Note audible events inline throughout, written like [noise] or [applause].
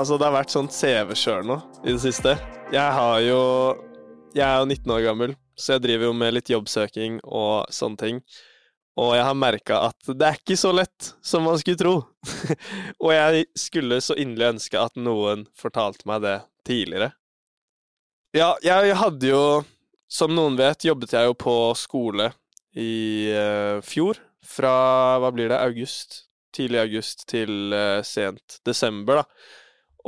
Altså, det har vært sånn CV-kjør nå i det siste. Jeg har jo Jeg er jo 19 år gammel, så jeg driver jo med litt jobbsøking og sånne ting. Og jeg har merka at det er ikke så lett som man skulle tro. [laughs] og jeg skulle så inderlig ønske at noen fortalte meg det tidligere. Ja, jeg hadde jo, som noen vet, jobbet jeg jo på skole i uh, fjor. Fra, hva blir det, august tidlig august til uh, sent desember, da.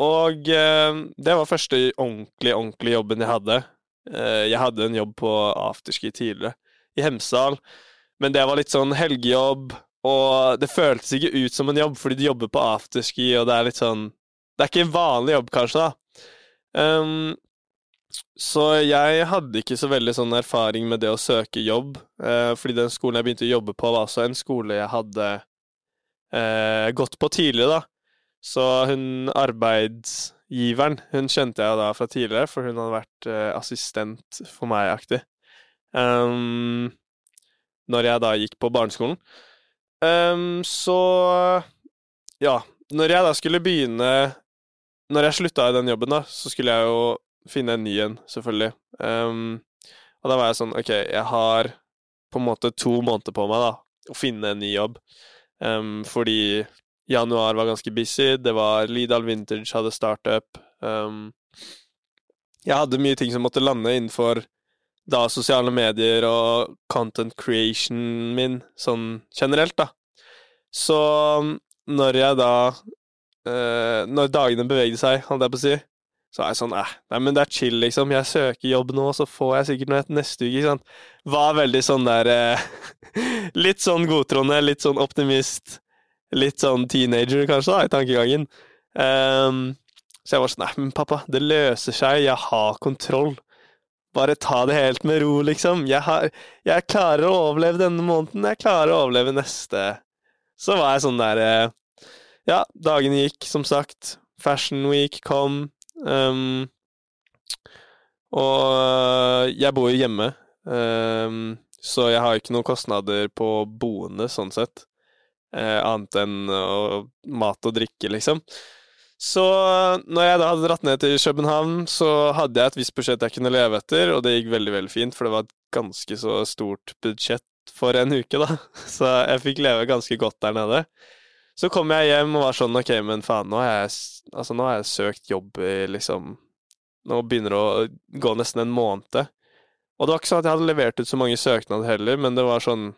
Og uh, det var første ordentlig, ordentlig jobben jeg hadde. Uh, jeg hadde en jobb på afterski tidligere, i Hemsedal, men det var litt sånn helgejobb, og det føltes ikke ut som en jobb, fordi du jobber på afterski, og det er litt sånn Det er ikke en vanlig jobb, kanskje, da. Um, så jeg hadde ikke så veldig sånn erfaring med det å søke jobb, fordi den skolen jeg begynte å jobbe på, var også en skole jeg hadde eh, gått på tidligere, da. Så hun arbeidsgiveren, hun kjente jeg da fra tidligere, for hun hadde vært eh, assistent for meg-aktig. Um, når jeg da gikk på barneskolen. Um, så ja, når jeg da skulle begynne Når jeg slutta i den jobben, da, så skulle jeg jo finne en ny en, selvfølgelig. Um, og da var jeg sånn OK, jeg har på en måte to måneder på meg da, å finne en ny jobb. Um, fordi januar var ganske busy. Det var Lidal Vintage hadde startup. Um, jeg hadde mye ting som måtte lande innenfor da sosiale medier og content creation min, sånn generelt, da. Så når jeg da uh, Når dagene bevegde seg, holdt jeg på å si, så er jeg sånn eh, nei, men det er chill, liksom. Jeg søker jobb nå, så får jeg sikkert noe neste uke. ikke sant? Var veldig sånn der eh, [laughs] Litt sånn godtroende, litt sånn optimist. Litt sånn teenager, kanskje, da, i tankegangen. Um, så jeg var sånn Nei, men pappa, det løser seg. Jeg har kontroll. Bare ta det helt med ro, liksom. Jeg, har, jeg klarer å overleve denne måneden. Jeg klarer å overleve neste. Så var jeg sånn der eh, Ja, dagene gikk, som sagt. Fashion Week kom. Um, og jeg bor jo hjemme, um, så jeg har ikke noen kostnader på boende, sånn sett. Uh, annet enn mat og drikke, liksom. Så når jeg da hadde dratt ned til København, så hadde jeg et visst budsjett jeg kunne leve etter, og det gikk veldig, veldig fint, for det var et ganske så stort budsjett for en uke, da. [laughs] Så jeg fikk leve ganske godt der nede. Så kom jeg hjem og var sånn ok, men faen, nå har jeg, altså, nå har jeg søkt jobb i liksom Nå begynner det å gå nesten en måned. Og det var ikke sånn at jeg hadde levert ut så mange søknader heller, men det var sånn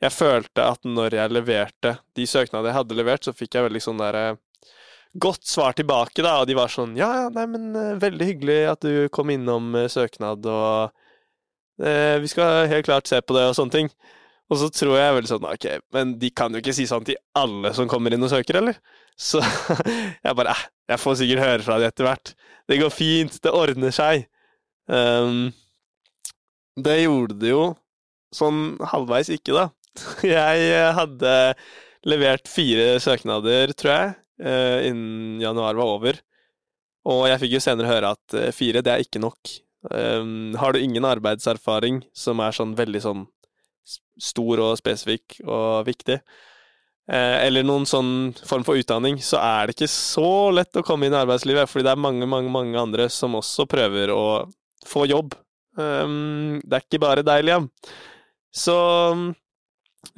Jeg følte at når jeg leverte de søknadene jeg hadde levert, så fikk jeg veldig sånn derre Godt svar tilbake, da, og de var sånn Ja, ja, nei, men uh, veldig hyggelig at du kom innom uh, søknad, og eh, vi skal helt klart se på det, og sånne ting. Og så tror jeg vel sånn Ok, men de kan jo ikke si sånn til alle som kommer inn og søker, eller? Så [laughs] jeg bare eh, Jeg får sikkert høre fra de etter hvert. Det går fint. Det ordner seg. Um, det gjorde det jo sånn halvveis ikke, da. [laughs] Jeg hadde levert fire søknader, tror jeg, uh, innen januar var over. Og jeg fikk jo senere høre at uh, fire, det er ikke nok. Um, har du ingen arbeidserfaring som er sånn veldig sånn stor og spesifikk og viktig, eh, eller noen sånn form for utdanning, så er det ikke så lett å komme inn i arbeidslivet, fordi det er mange, mange, mange andre som også prøver å få jobb. Um, det er ikke bare deg, Liam. Så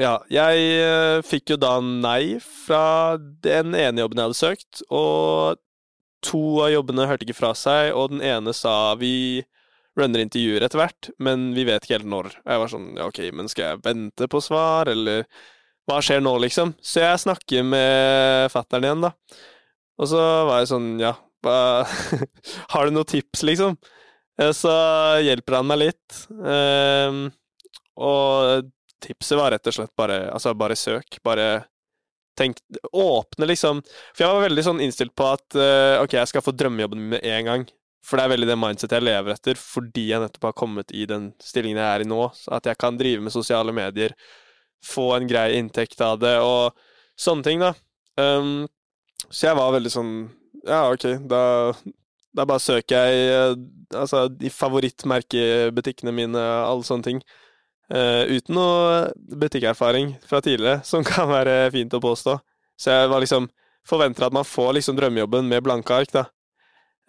ja, jeg uh, fikk jo da nei fra den ene jobben jeg hadde søkt, og to av jobbene hørte ikke fra seg, og den ene sa vi runner intervjuer etter hvert, men vi vet ikke helt når. Og jeg var sånn, ja, ok, men skal jeg vente på svar, eller hva skjer nå, liksom? Så jeg snakker med fattern igjen, da. Og så var jeg sånn, ja, [laughs] Har du noen tips, liksom? Eh, så hjelper han meg litt. Um, og tipset var rett og slett bare Altså, bare søk. Bare tenk Åpne, liksom For jeg var veldig sånn innstilt på at uh, ok, jeg skal få drømmejobben med en gang. For det er veldig det mindsetet jeg lever etter, fordi jeg nettopp har kommet i den stillingen jeg er i nå. At jeg kan drive med sosiale medier, få en grei inntekt av det, og sånne ting, da. Um, så jeg var veldig sånn Ja, ok, da, da bare søker jeg eh, altså, de favorittmerkebutikkene mine, alle sånne ting. Uh, uten noe butikkerfaring fra tidligere, [laughs] som kan være fint å påstå. Så jeg var liksom forventer at man får liksom drømmejobben med blanke ark, da.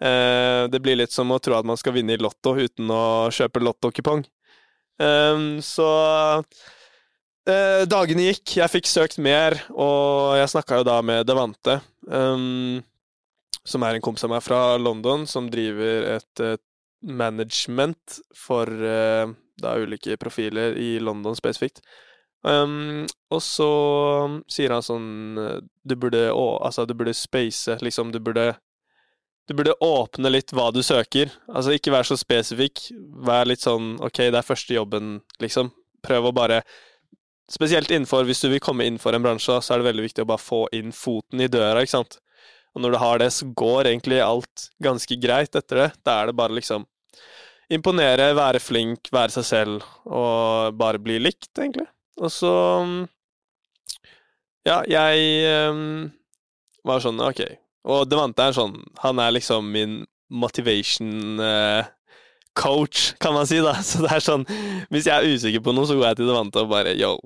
Uh, det blir litt som å tro at man skal vinne i Lotto uten å kjøpe lottokupong. Um, så uh, dagene gikk, jeg fikk søkt mer, og jeg snakka jo da med Devante, um, som er en kompis av meg fra London, som driver et management for uh, er ulike profiler i London spesifikt. Um, og så sier han sånn Du burde å, altså, du burde space, liksom. Du burde Du burde åpne litt hva du søker. Altså, ikke vær så spesifikk. Vær litt sånn OK, det er første jobben, liksom. Prøv å bare Spesielt innenfor Hvis du vil komme inn for en bransje, så er det veldig viktig å bare få inn foten i døra, ikke sant. Og når du har det, så går egentlig alt ganske greit etter det. Da er det bare liksom imponere, være flink, være seg selv og bare bli likt, egentlig. Og så Ja, jeg um, var sånn, OK. Og Devante er sånn Han er liksom min motivation uh, coach, kan man si, da. [laughs] Så det er sånn Hvis jeg er usikker på noe, så går jeg til Devante og bare Yo,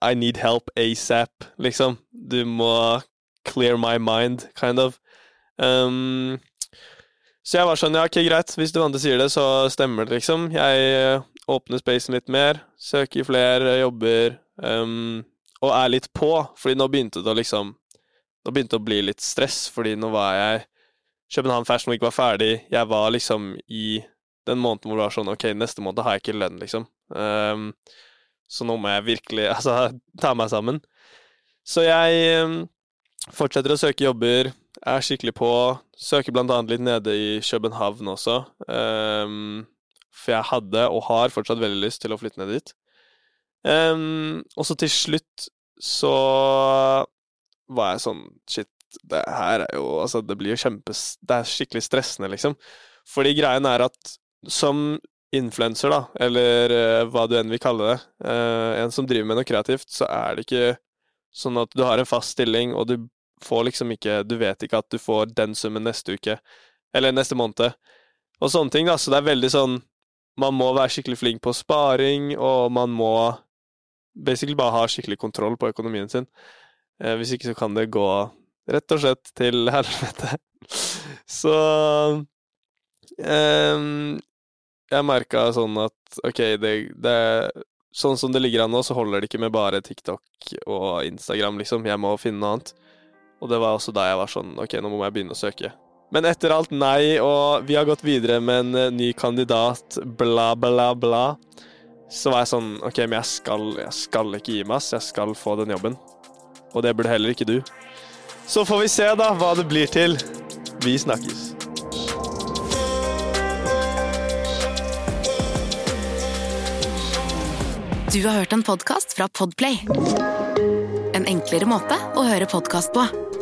I need help asap, liksom. Du må clear my mind, kind of. Um, så jeg var sånn, ja, ok, greit, hvis du andre sier det, så stemmer det, liksom. Jeg eh, åpner spacen litt mer, søker flere jobber, um, og er litt på, fordi nå begynte det å liksom Nå begynte det å bli litt stress, fordi nå var jeg København Fashion Week var ferdig, jeg var liksom i den måneden hvor det var sånn Ok, neste måned har jeg ikke lønn, liksom. Um, så nå må jeg virkelig [laughs] altså, ta meg sammen. Så jeg um, fortsetter å søke jobber, er skikkelig på. Søker blant annet litt nede i København også. Um, for jeg hadde, og har fortsatt veldig lyst til å flytte ned dit. Um, og så til slutt så var jeg sånn Shit, det her er jo Altså, det blir jo kjempes... Det er skikkelig stressende, liksom. Fordi greien er at som influenser, da, eller uh, hva du enn vil kalle det, uh, en som driver med noe kreativt, så er det ikke sånn at du har en fast stilling, og du får liksom ikke Du vet ikke at du får den summen neste uke, eller neste måned, og sånne ting, da. Så det er veldig sånn Man må være skikkelig flink på sparing, og man må basically bare ha skikkelig kontroll på økonomien sin. Eh, hvis ikke så kan det gå rett og slett til [laughs] helvete. Så eh, Jeg merka sånn at ok, det, det Sånn som det ligger an nå, så holder det ikke med bare TikTok og Instagram, liksom. Jeg må finne noe annet. Og det var også da jeg var sånn Ok, nå må jeg begynne å søke. Men etter alt nei, og vi har gått videre med en uh, ny kandidat, bla, bla, bla, så var jeg sånn OK, men jeg skal, jeg skal ikke gi meg, ass. Jeg skal få den jobben. Og det burde heller ikke du. Så får vi se, da, hva det blir til. Vi snakkes. Du har hørt en podkast fra Podplay. En enklere måte å høre podkast på.